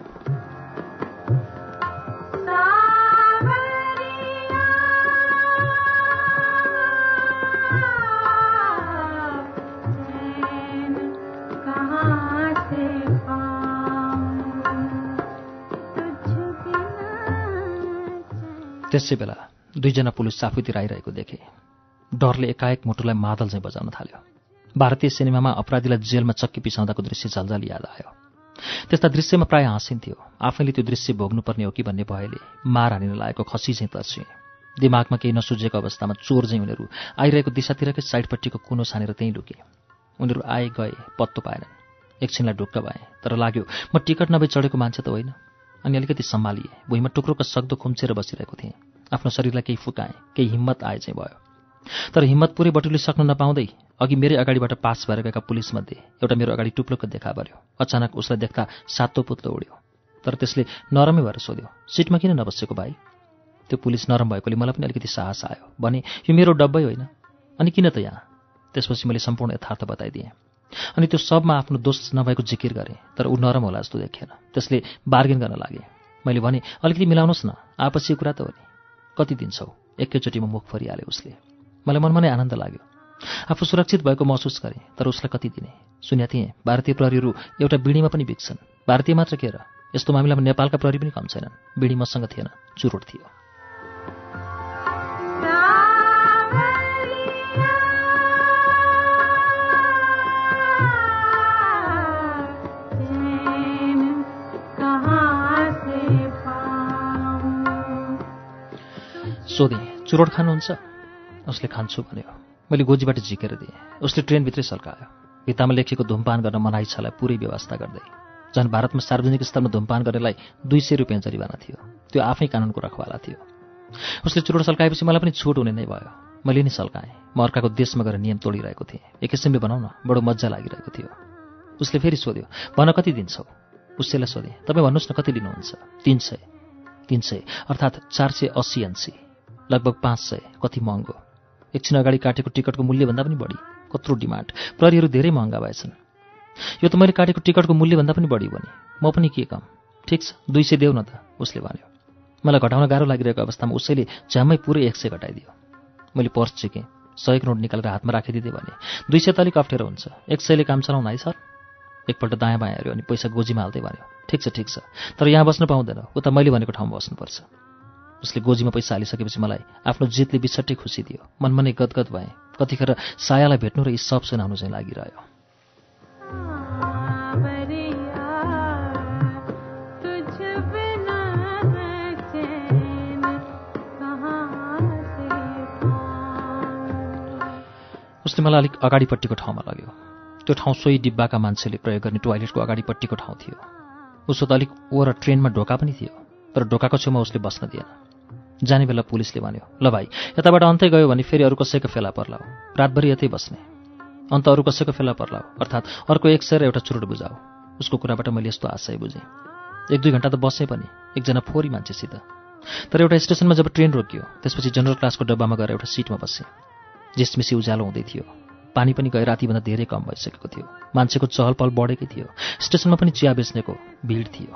त्यसै बेला दुईजना पुलिस आफूतिर आइरहेको देखे। डरले एकाएक मुटुलाई मादल चाहिँ बजाउन थाल्यो। भारतीय सिनेमामा अपराधीलाई जेलमा चक्की पिसाउँदाको दृश्य झल्झल याद आयो। त्यस्ता दृश्यमा प्रायः हाँसिन्थ्यो आफैले त्यो दृश्य भोग्नुपर्ने हो कि भन्ने भयले मार हानिन लागेको खसी चाहिँ तर्सिए। दिमागमा केही नसुझेको अवस्थामा चोर चाहिँ उनीहरू आइरहेको दिशातिरकै साइडपट्टिको कुनो छानेर त्यहीँ लुके। उनीहरू आए गए पत्तो पाएनन्। एकछिनलाई ढुक्क भए तर लाग्यो म टिकट नभई चढेको मान्छे त होइन। अनि अलिकति सम्हालिए। भुइँमा टुक्रोको सक्दो खुम्चेर बसिरहेको थिएँ। आफ्नो शरीरलाई केही फुकाएँ केही हिम्मत आए चाहिँ भयो। तर हिम्मत पुरै बटुलिसक्न नपाउँदै अघि मेरै अगाडिबाट पास भएर गएका पुलिसमध्ये एउटा मेरो अगाडि टुप्लोको देखा पर्यो अचानक उसलाई देख्दा सातो पुत्लो उड्यो। तर त्यसले नरमै भएर सोध्यो सिटमा किन नबसेको भाइ? त्यो पुलिस नरम भएकोले मलाई पनि अलिकति साहस आयो। भने यो मेरो डब्बै होइन। अनि किन त यहाँ? त्यसपछि मैले सम्पूर्ण यथार्थ बताइदिएँ। अनि त्यो सबमा आफ्नो दोष नभएको जिकिर गरेँ तर ऊ नरम होला जस्तो देखिएन त्यसले बार्गेन गर्न लागे। मैले भने अलिकति मिलाउनुहोस् न आपसी कुरा त हो नि। कति दिन्छौ एकैचोटिमा मुख फरिहाले उसले। मलाई मनमा नै आनन्द लाग्यो। आफू सुरक्षित भएको महसुस गरेँ तर उसलाई कति दिने? सुन्या थिएँ भारतीय प्रहरीहरू एउटा बिडीमा पनि बिक्छन् भारतीय मात्र के र? यस्तो मामिलामा नेपालका प्रहरी पनि कम छैनन्। बिडी मसँग थिएन। चुरोट थियो। चुरोट खानुहुन्छ? उसले खान्छु भन्यो। मैले गोजीबाट झिकेर दिएँ। उसले ट्रेनभित्रै सल्कायो। भित्तामा लेखिएको धुमपान गर्न मनाइ छलाई पुरै व्यवस्था गर्दै। झन् भारतमा सार्वजनिक स्थलमा धुमपान गर्नेलाई दुई सय रुपियाँ जरिवाना थियो। त्यो आफै कानुनको रखवाला थियो। उसले चुरोट सल्काएपछि मलाई पनि छुट हुने नै भयो। मैले नि सल्काएँ। म अर्काको देशमा गएर नियम तोडिरहेको थिएँ। एक किसिमले भनौँ न बडो मजा लागिरहेको थियो। उसले फेरि सोध्यो भन कति दिन्छौ उसैलाई सोधेँ तपाईँ भन्नुहोस् न कति लिनुहुन्छ? तिन सय। तिन सय अर्थात् चार सय अस्सी एनसी लगभग पाँच सय कति महँगो। एकछिन अगाडि काटेको टिकटको मूल्यभन्दा पनि बढी कत्रो डिमान्ड। प्रहरीहरू धेरै महँगा भएछन्। यो त मैले काटेको टिकटको मूल्यभन्दा पनि बढी भने म पनि के कम? ठिक छ दुई सय देऊ न त उसले भन्यो। मलाई घटाउन गाह्रो लागिरहेको अवस्थामा उसैले झ्याम्मै पुरै एक सय घटाइदियो। मैले पर्स चेकेँ सयको नोट निकालेर हातमा राखिदिँदै भने दुई सय त अलिक अप्ठ्यारो हुन्छ। एक सयले काम चलाउन है सर। एकपल्ट दायाँ बायाँ हेऱ्यो अनि पैसा गोजीमा हाल्दै भन्यो ठिक छ ठिक छ तर यहाँ बस्नु पाउँदैन उता मैले भनेको ठाउँमा बस्नुपर्छ। उसले गोजीमा पैसा हालिसकेपछि मलाई आफ्नो जितले बिछट्टै खुसी दियो। मनमा नै गदगद भएँ। कतिखेर सायालाई भेट्नु र यी सब सुनाउनु चाहिँ लागिरह्यो। उसले मलाई अलिक अगाडिपट्टिको ठाउँमा लग्यो। त्यो ठाउँ सोही डिब्बाका मान्छेले प्रयोग गर्ने टोयलेटको अगाडिपट्टिको ठाउँ थियो। उसो त अलिक ओर ट्रेनमा ढोका पनि थियो तर ढोकाको छेउमा उसले बस्न दिएन। जाने बेला पुलिसले भन्यो ल भाइ यताबाट अन्तै गयो भने फेरि अरू कसैको फेला पर्लाऊ रातभरि यतै बस्ने। अन्त अरू कसैको फेला पर्लाऊ अर्थात् अर्को एक सय र एउटा चुरोट बुझाऊ उसको कुराबाट मैले यस्तो आशय बुझेँ। एक दुई घन्टा त बसेँ पनि एकजना फोरी मान्छेसित। तर एउटा स्टेसनमा जब ट्रेन रोकियो त्यसपछि जनरल क्लासको डब्बामा गएर एउटा सिटमा बसेँ। झिसमिसी उज्यालो हुँदै थियो। पानी पनि गए रातिभन्दा धेरै कम भइसकेको थियो। मान्छेको चहल पहल बढेकै थियो। स्टेसनमा पनि चिया बेच्नेको भिड थियो।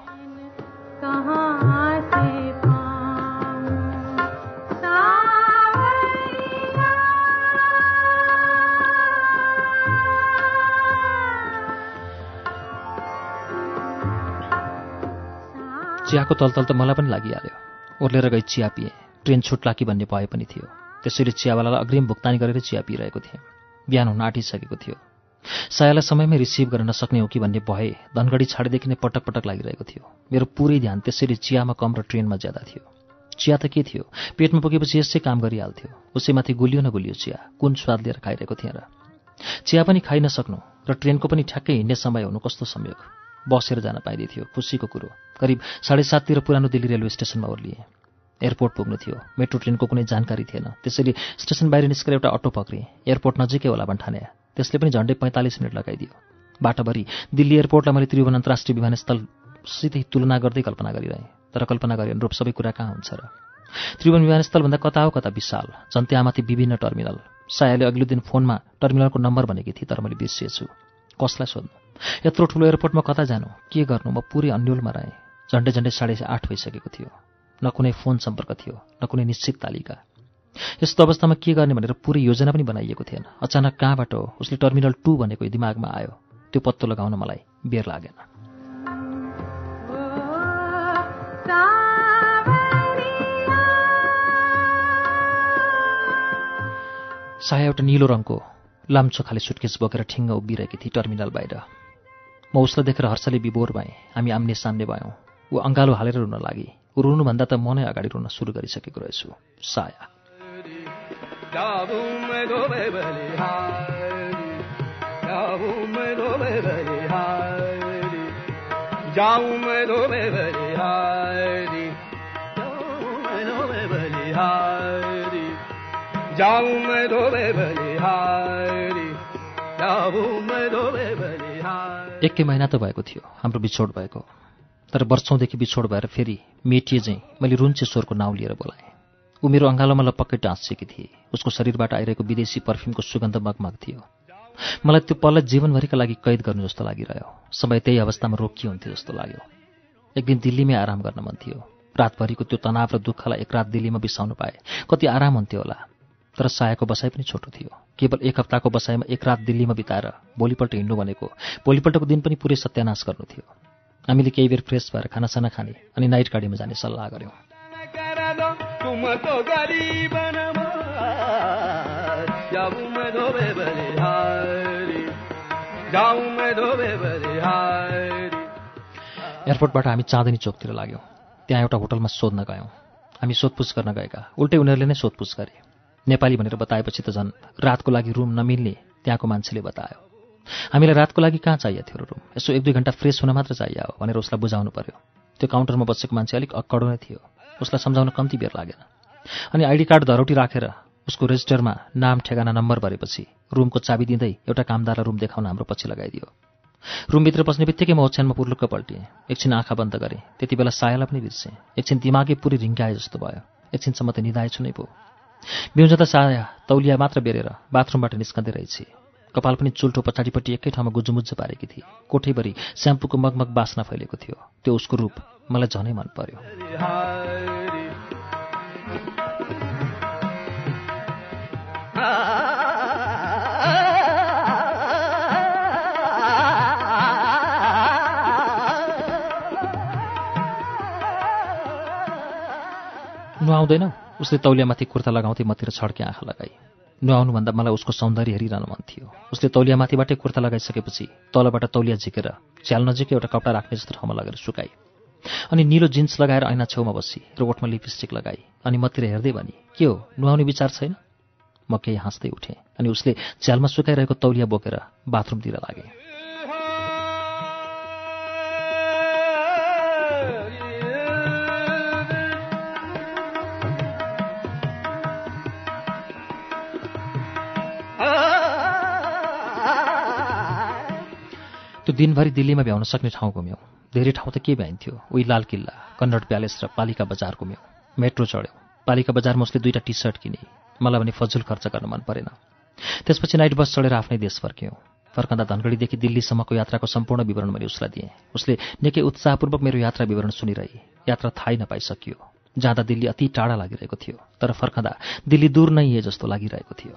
चियाको तलतल त मलाई पनि लागिहाल्यो। ओर्लेर गई चिया पिएँ। ट्रेन छुट्ला कि भन्ने भए पनि थियो। त्यसैले चियावालालाई अग्रिम भुक्तानी गरेर चिया पिइरहेको थिएँ। बिहान हुन आँटिसकेको थियो। सायालाई समयमै रिसिभ गर्न नसक्ने हो कि भन्ने भए धनगढी छाडेदेखि नै पटक पटक लागिरहेको थियो। मेरो पुरै ध्यान त्यसैले चियामा कम र ट्रेनमा ज्यादा थियो। चिया त के थियो? पेटमा पुगेपछि यसै काम गरिहाल्थ्यो। उसैमाथि गुलियो न गुलियो चिया। कुन स्वाद लिएर खाइरहेको थिएँ र? चिया पनि खाइ नसक्नु र ट्रेनको पनि ठ्याक्कै हिँड्ने समय हुनु कस्तो संयोग? बसेर जान पाइँदै थियो। खुसीको कुरो। करिब साढे साततिर पुरानो दिल्ली रेलवे स्टेसनमा ओर्लिएँ। एयरपोर्ट पुग्नु थियो। मेट्रो ट्रेनको कुनै जानकारी थिएन। त्यसैले स्टेसन बाहिर निस्केर एउटा अटो पक्रेँ। एयरपोर्ट नजिकै होला भन्ठाने त्यसले पनि झन्डै पैँतालिस मिनट लगाइदियो। बाटोभरि दिल्ली एयरपोर्टलाई मैले त्रिभुवन अन्तर्राष्ट्रिय विमानस्थलसितै तुलना गर्दै कल्पना गरिरहेँ। तर कल्पना गरे अनुरूप सबै कुरा कहाँ हुन्छ र? त्रिभुवन विमानस्थलभन्दा कता हो कता विशाल? त्यहाँमाथि विभिन्न टर्मिनल। सायाले अघिल्लो दिन फोनमा टर्मिनलको नम्बर भनेकी थिएँ तर मैले बिर्सिएछु। कसलाई सोध्नु? यत्रो ठुलो एयरपोर्टमा कता जानु? के गर्नु? म पुरै अन्यलमा रहेँ। झन्डै झन्डै साढे आठ भइसकेको थियो। न कुनै फोन सम्पर्क थियो न कुनै निश्चित तालिका। यस्तो अवस्थामा के गर्ने भनेर पुरै योजना पनि बनाइएको थिएन। अचानक कहाँबाट उसले टर्मिनल टू भनेको दिमागमा आयो। त्यो पत्तो लगाउन मलाई बेर लागेन। साया एउटा निलो रङको लाम्चो खाले सुटकेस बोकेर ठिङ्ग उभिरहेकी थिए टर्मिनल बाहिर। म उसलाई देखेर हर्षले विभोर भएँ। हामी आम्ने सामने भयौँ। ऊ अँगालो हालेर रुन लागि। ऊ रुनुभन्दा त म नै अगाडि रुन सुरु गरिसकेको रहेछु। साया। एकै महिना त भएको थियो हाम्रो बिछोड भएको। तर वर्षौँदेखि बिछोड भएर फेरि मेटिए चाहिँ मैले रुन्चे स्वरको नाउँ लिएर बोलाएँ। ऊ मेरो अँगालोमा लपक्कै टाँसिएकी थिए। उसको शरीरबाट आइरहेको विदेशी पर्फ्युमको सुगन्ध मगमग थियो। मलाई त्यो पललाई जीवनभरिका लागि कैद गर्नु जस्तो लागिरह्यो। समय त्यही अवस्थामा रोकियो हुन्थ्यो जस्तो लाग्यो। एक दिन दिल्लीमै आराम गर्न मन थियो। रातभरिको त्यो तनाव र दुःखलाई एक रात दिल्लीमा बिसाउनु पाए। कति आराम हुन्थ्यो होला। तर सायाको बसाइ पनि छोटो थियो। केवल एक हप्ताको बसाइमा एक रात दिल्लीमा बिताएर भोलिपल्ट हिँड्नु भनेको। भोलिपल्टको दिन पनि पुरै सत्यानाश गर्नु थियो। हामीले केही बेर फ्रेस भएर खानासाना खाने अनि नाइट गाडीमा जाने सल्लाह गऱ्यौँ एयरपोर्टबाट हामी चाँदनी चोकतिर लाग्यौँ। त्यहाँ एउटा होटलमा सोध्न गयौँ। हामी सोधपुछ गर्न गएका। उल्टै उनीहरूले नै सोधपुछ गरे। नेपाली भनेर बताएपछि त झन् रातको लागि रुम नमिल्ने त्यहाँको मान्छेले बतायो। हामीलाई रातको लागि कहाँ चाहिएको थियो रुम यसो एक दुई घन्टा फ्रेस हुन मात्र चाहियो भनेर उसलाई बुझाउनु पर्यो। त्यो काउन्टरमा बसेको मान्छे अलिक अक्कडो नै थियो। उसलाई सम्झाउन कम्ती बेर लागेन। अनि आइडी कार्ड धरोटी राखेर उसको रेजिस्टरमा नाम ठेगाना नम्बर भरेपछि रुमको चाबी दिँदै एउटा कामदारलाई रुम देखाउन हाम्रो पछि लगाइदियो। रुमभित्र पस्ने बित्तिकै म ओछ्यानमा पुर्लुक्क पल्टिएँ एकछिन आँखा बन्द गरेँ। त्यति बेला सायालाई पनि बिर्सेँ। एकछिन दिमागै पुरै रिङ्काए जस्तो भयो। एकछिनसम्म त निधाएछु नै पो। बिउज त साया तौलिया मात्र बेरेर बाथरुमबाट निस्कँदै रहेछ। कपाल पनि चुल्ठो पछाडिपट्टि एकै ठाउँमा गुजुमुज्जु पारेकी थिए। कोठैभरि स्याम्पूको मगमग बास्ना फैलेको थियो। त्यो उसको रूप मलाई झनै मन पर्यो। नुहाउँदैन उसले तौलियामाथि कुर्ता लगाउँदै मतिर छड्के आँखा लगाई। नुहाउनुभन्दा मलाई उसको सौन्दर्य हेरिरहनु मन थियो। उसले तौलियामाथिबाटै कुर्ता लगाइसकेपछि तलबाट तौलिया झिकेर झ्याल नजिकै एउटा कपडा राख्ने जस्तो ठाउँमा लगेर सुकाई। अनि निलो जिन्स लगाएर ऐना छेउमा बसी र ओठमा लिपस्टिक लगाई। अनि मतिर हेर्दै भनी के हो नुहाउने विचार छैन? म केही हाँस्दै उठेँ अनि उसले झ्यालमा सुकाइरहेको तौलिया बोकेर बाथरुमतिर लागे। दिनभरि दिल्लीमा भ्याउन सक्ने ठाउँ घुम्यौँ धेरै ठाउँ त के भ्याइन्थ्यो? उही लाल किल्ला कन्नड प्यालेस र पालिका बजार घुम्यौँ मेट्रो चढ्यौँ। पालिका बजारमा उसले दुईवटा टी सर्ट किने। मलाई भने फजुल खर्च गर्न मन परेन। त्यसपछि नाइट बस चढेर आफ्नै देश फर्क्यौँ। फर्कँदा धनगढीदेखि दिल्लीसम्मको यात्राको सम्पूर्ण विवरण मैले उसलाई दिएँ। उसले निकै उत्साहपूर्वक मेरो यात्रा विवरण सुनिरहे। यात्रा थाहै नपाइसकियो। जाँदा दिल्ली अति टाढा लागिरहेको थियो तर फर्कँदा दिल्ली दूर नै जस्तो लागिरहेको थियो।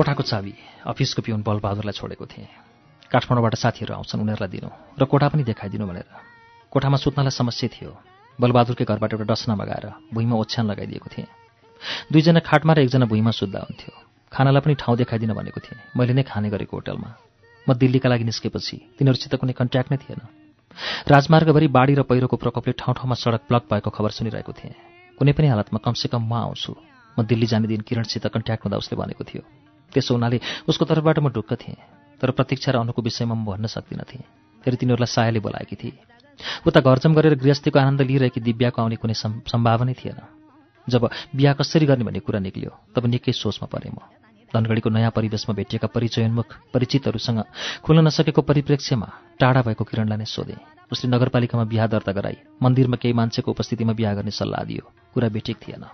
कोठाको चाबी अफिसको पिउन बलबहादुरलाई छोडेको थिएँ। काठमाडौँबाट साथीहरू आउँछन् उनीहरूलाई दिनु र कोठा पनि देखाइदिनु भनेर। कोठामा सुत्नलाई समस्या थियो। बलबहादुरकै घरबाट एउटा डसना मगाएर भुइँमा ओछ्यान लगाइदिएको थिएँ। दुईजना खाटमा र एकजना भुइँमा सुत्दा हुन्थ्यो। खानालाई पनि ठाउँ देखाइदिन भनेको थिएँ। मैले नै खाने गरेको होटलमा। म दिल्लीका लागि निस्केपछि तिनीहरूसित कुनै कन्ट्याक्ट नै थिएन। राजमार्गभरि बाढी र पहिरोको प्रकोपले ठाउँ ठाउँमा सडक ब्लक भएको खबर सुनिरहेको थिएँ। कुनै पनि हालतमा कमसेकम म आउँछु। म दिल्ली जाने दिन किरणसित कन्ट्याक्ट हुँदा उसले भनेको थियो। त्यसो हुनाले उसको तर्फबाट म ढुक्क थिएँ तर प्रतीक्षा र अनुको विषयमा म भन्न सक्दिनँ थिएँ। फेरि तिनीहरूलाई सायाले बोलाएकी थिए। उता घरजम गरेर गृहस्थीको आनन्द लिइरहेकी दिव्याको आउने कुनै सम्भावनै थिएन। जब बिहा कसरी गर्ने भन्ने कुरा निक्ल्यो तब निकै सोचमा परेँ म। धनगढीको नयाँ परिवेशमा भेटिएका परिचयोन्मुख परिचितहरूसँग खुल्न नसकेको परिप्रेक्ष्यमा टाढा भएको किरणलाई नै सोधेँ। उसले नगरपालिकामा बिहा दर्ता गराई मन्दिरमा केही मान्छेको उपस्थितिमा बिहा गर्ने सल्लाह दियो। कुरा बेठिक थिएन।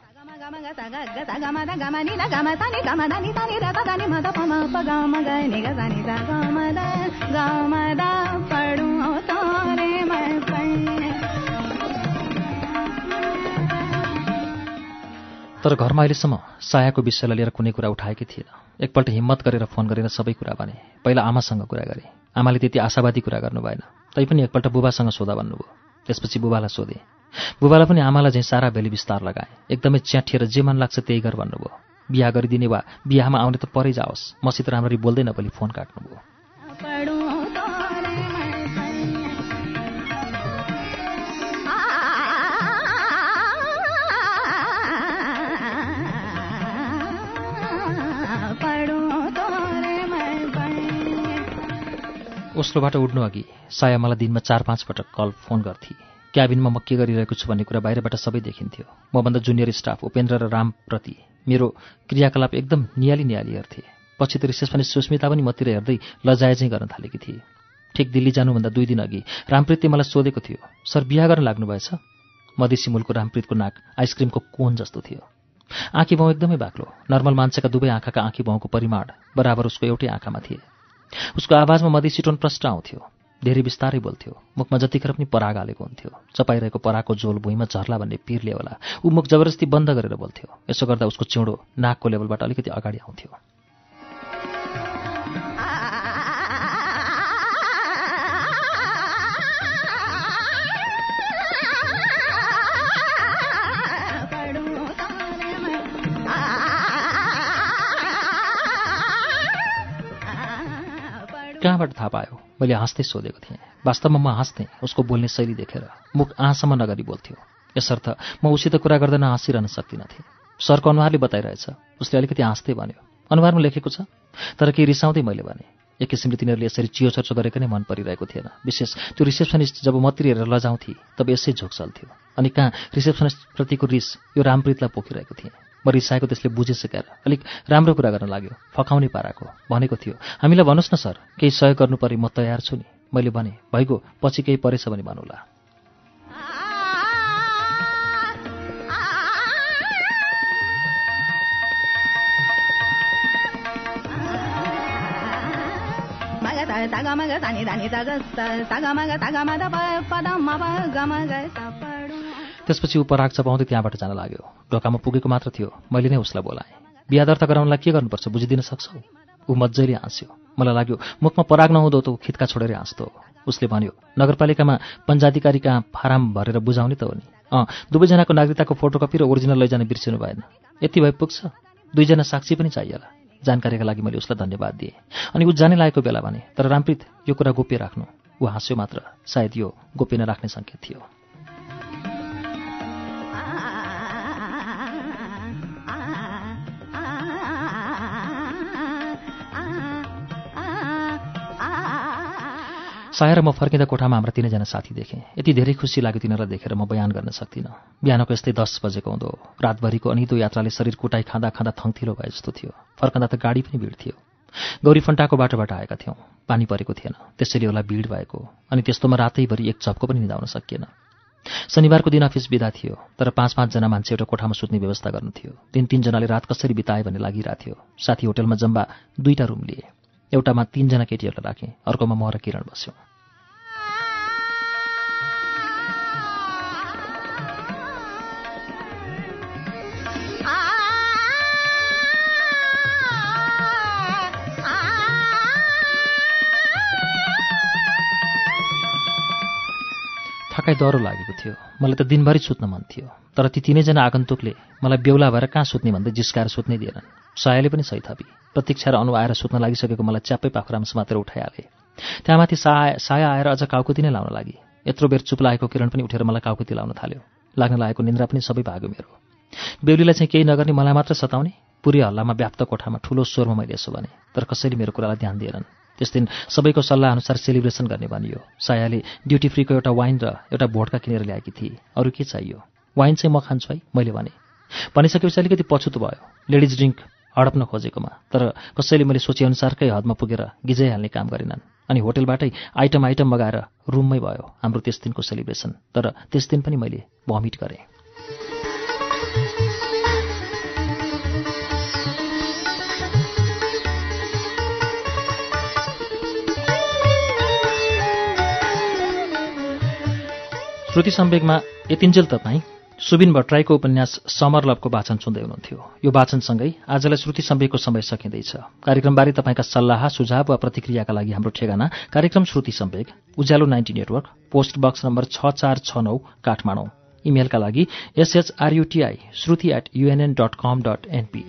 तर घरमा अहिलेसम्म सायाको विषयलाई लिएर कुनै कुरा उठाएकै थिएन। एकपल्ट हिम्मत गरेर फोन गरेर सबै कुरा भने पहिला आमासँग कुरा गरेँ। आमाले त्यति आशावादी कुरा गर्नु भएन तैपनि एकपल्ट बुबासँग सोधा भन्नुभयो। त्यसपछि बुबालाई सोधेँ बुबालाई पनि आमालाई चाहिँ सारा भेली विस्तार लगाए। एकदमै च्याठिएर जे मन लाग्छ त्यही गर भन्नुभयो। बिहा गरिदिने वा बिहामा आउने त परै जाओस्। मसित राम्ररी बोल्दैन भोलि फोन काट्नुभयो। ओस्लोबाट उड्नु अघि साया मलाई दिनमा चार पाँच पटक कल फोन गर्थे। क्याबिनमा म के गरिरहेको छु भन्ने कुरा बाहिरबाट सबै देखिन्थ्यो। मभन्दा जुनियर स्टाफ उपेन्द्र र रामप्रति मेरो क्रियाकलाप एकदम नियाली नियाली हेर्थे। पछि त रिसेप्सनिस्ट सुस्मिता पनि मतिर हेर्दै लजायजै गर्न थालेकी थिए। ठिक दिल्ली जानुभन्दा दुई दिन अघि रामप्रीतले मलाई सोधेको थियो सर बिहा गर्न लाग्नुभएछ? मधेसी मुलको रामप्रीतको नाक आइसक्रिमको कोन जस्तो थियो। आँखी भाउ एकदमै बाक्लो नर्मल मान्छेका दुवै आँखाका आँखी भाउको परिमाण बराबर उसको एउटै आँखामा थिए। उसको आवाजमा मधेसी टोन प्रष्ट आउँथ्यो। धेरै बिस्तारै बोल्थ्यो। मुखमा जतिखेर पनि पराग हालेको हुन्थ्यो। चपाइरहेको पराको झोल भुइँमा झर्ला भन्ने पिरले होला। ऊ मुख जबरजस्ती बन्द गरेर बोल्थ्यो। यसो गर्दा उसको चिउँडो नाकको लेभलबाट अलिकति अगाडि आउँथ्यो। कहाँबाट थाहा पायो? मैले हाँस्दै सोधेको थिएँ। वास्तवमा म हाँस्थेँ। उसको बोल्ने शैली देखेर मुख आँसम्म नगरी बोल्थ्यो। यसर्थ म उसित कुरा गर्दा नहाँसिरहन सक्दिनँ थिएँ। सरको अनुहारले बताइरहेछ। उसले अलिकति हाँस्दै भन्यो अनुहारमा लेखेको छ? तर केही रिसाउँदै मैले भने एक किसिमले तिनीहरूले यसरी चियो चर्चो गरेको नै मन परिरहेको थिएन। विशेष त्यो रिसेप्सनिस्ट जब मतिर हेरेर लजाउँथे तब यसै झोक चल्थ्यो अनि कहाँ रिसेप्सनिस्टप्रतिको रिस यो रामप्रीतलाई पोखिरहेको थिएँ। म रिसाएको त्यसले बुझे सिकाएर अलिक राम्रो कुरा गर्न लाग्यो। फकाउने पाराको भनेको थियो। हामीलाई भन्नुहोस् न सर केही सहयोग गर्नु परे म तयार छु नि। मैले भने भइगयो पछि केही परेछ भने भन्नुला त्यसपछि ऊ पराग चपाउँदै त्यहाँबाट जान लाग्यो। ढोकामा पुगेको मात्र थियो। मैले नै उसलाई बोलाएँ। बिहा दर्ता गराउनलाई के गर्नुपर्छ बुझिदिन सक्छौ? ऊ मजाले हाँस्यो। मलाई लाग्यो मुखमा पराग नहुँदो त खित्का छोडेर हाँस्दो। उसले भन्यो नगरपालिकामा पञ्चाधिकारी कहाँ फाराम भरेर बुझाउने त हो नि? अँ दुवैजनाको नागरिकताको फोटोकपी र ओरिजिनल लैजान बिर्सिनु भएन। यति भए पुग्छ। दुईजना साक्षी पनि चाहिएला। जानकारीका लागि मैले उसलाई धन्यवाद दिएँ। अनि ऊ जाने लागेको बेला भने तर रामप्रीत यो कुरा गोप्य राख्नु। ऊ हाँस्यो मात्र। सायद यो गोप्य नराख्ने सङ्केत थियो। सायर म फर्किँदा कोठामा हाम्रा तिनैजना साथी देखेँ। यति धेरै खुसी लाग्यो तिनीहरूलाई देखेर म बयान गर्न सक्दिनँ। बिहानको यस्तै दस बजेको हुँदो। रातभरिको अनिदो यात्राले शरीर कुटाइ खाँदा खाँदा थङ्थिलो भए जस्तो थियो। फर्कँदा त गाडी पनि भिड थियो। गौरी फन्टाको बाटोबाट आएका थियौँ। पानी परेको थिएन। त्यसैले होला भिड भएको। अनि त्यस्तोमा रातैभरि एक चप्को पनि निधाउन सकिएन। शनिबारको दिन अफिस बिदा थियो। तर पाँच पाँचजना मान्छे एउटा कोठामा सुत्ने व्यवस्था गर्नु थियो। तिन तिनजनाले रात कसरी बिताए भन्ने लागिरहेको थियो। साथी होटलमा जम्बा दुईवटा रुम लिए। एउटामा तिनजना केटीहरूलाई राखेँ। अर्कोमा म र किरण बस्यौँ। थकाइ डह्रो लागेको थियो। मलाई त दिनभरि सुत्न मन थियो। तर ती तिनैजना आगन्तुकले मलाई बेहुला भएर कहाँ सुत्ने भन्दै जिस्काएर सुत्नै दिएनन्। सायाले पनि सही थपी प्रतीक्षा र अनु आएर सुत्न लागिसकेको मलाई च्याप्पै पाखुरामा समातेर उठाइहाले। त्यहाँमाथि साया साया आएर अझ काउकुती नै लाउन लागि। यत्रो बेर चुप लागेको किरण पनि उठेर मलाई काउकुती लाउन थाल्यो। लाग्न लागेको निन्द्रा पनि सबै भाग्यो मेरो। बेहुलीलाई चाहिँ केही नगर्ने मलाई मात्र सताउने? पुरै हल्लामा व्याप्त कोठामा ठुलो स्वरमा मैले यसो भने तर कसैले मेरो कुरालाई ध्यान दिएनन्। त्यस दिन सबैको सल्लाह अनुसार सेलिब्रेसन गर्ने भनियो। सायाले ड्युटी फ्रीको एउटा वाइन र एउटा भोटका किनेर ल्याएकी थिए। अरू के चाहियो? वाइन चाहिँ म खान्छु है मैले भने। भनिसकेपछि अलिकति पछुतो भयो। लेडिज ड्रिङ्क हडप्न खोजेकोमा तर कसैले मैले सोचेअनुसारकै हदमा पुगेर गिजाइहाल्ने काम गरेनन्। अनि होटेलबाटै आइटम आइटम मगाएर रुममै भयो हाम्रो त्यस दिनको सेलिब्रेसन। तर त्यस दिन पनि मैले भमिट गरेँ। श्रुति सम्वेकमा यतिन्जेल तपाईँ सुबिन भट्टराईको उपन्यास समर लभको वाचन सुन्दै हुनुहुन्थ्यो। यो वाचनसँगै आजलाई श्रुति सम्वेकको समय सकिँदैछ। कार्यक्रमबारे तपाईँका सल्लाह सुझाव वा प्रतिक्रियाका लागि हाम्रो ठेगाना कार्यक्रम Shruti Sambeg Ujyaalo ninety network post box number छ चार छ नौ काठमाडौँ। इमेलका लागि S H R U T I Shruti at UNN dot com dot NP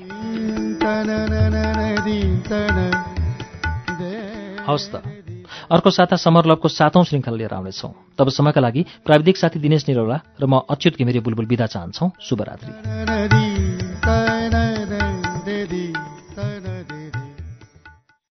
हवस् त। अर्को साता समर लभको सातौं श्रृङ्खला लिएर आउनेछौँ। तबसम्मका लागि प्राविधिक साथी दिनेश निरौला र म अच्युत घिमिरे बुलबुल विदा चाहन्छौ। शुभरात्रि।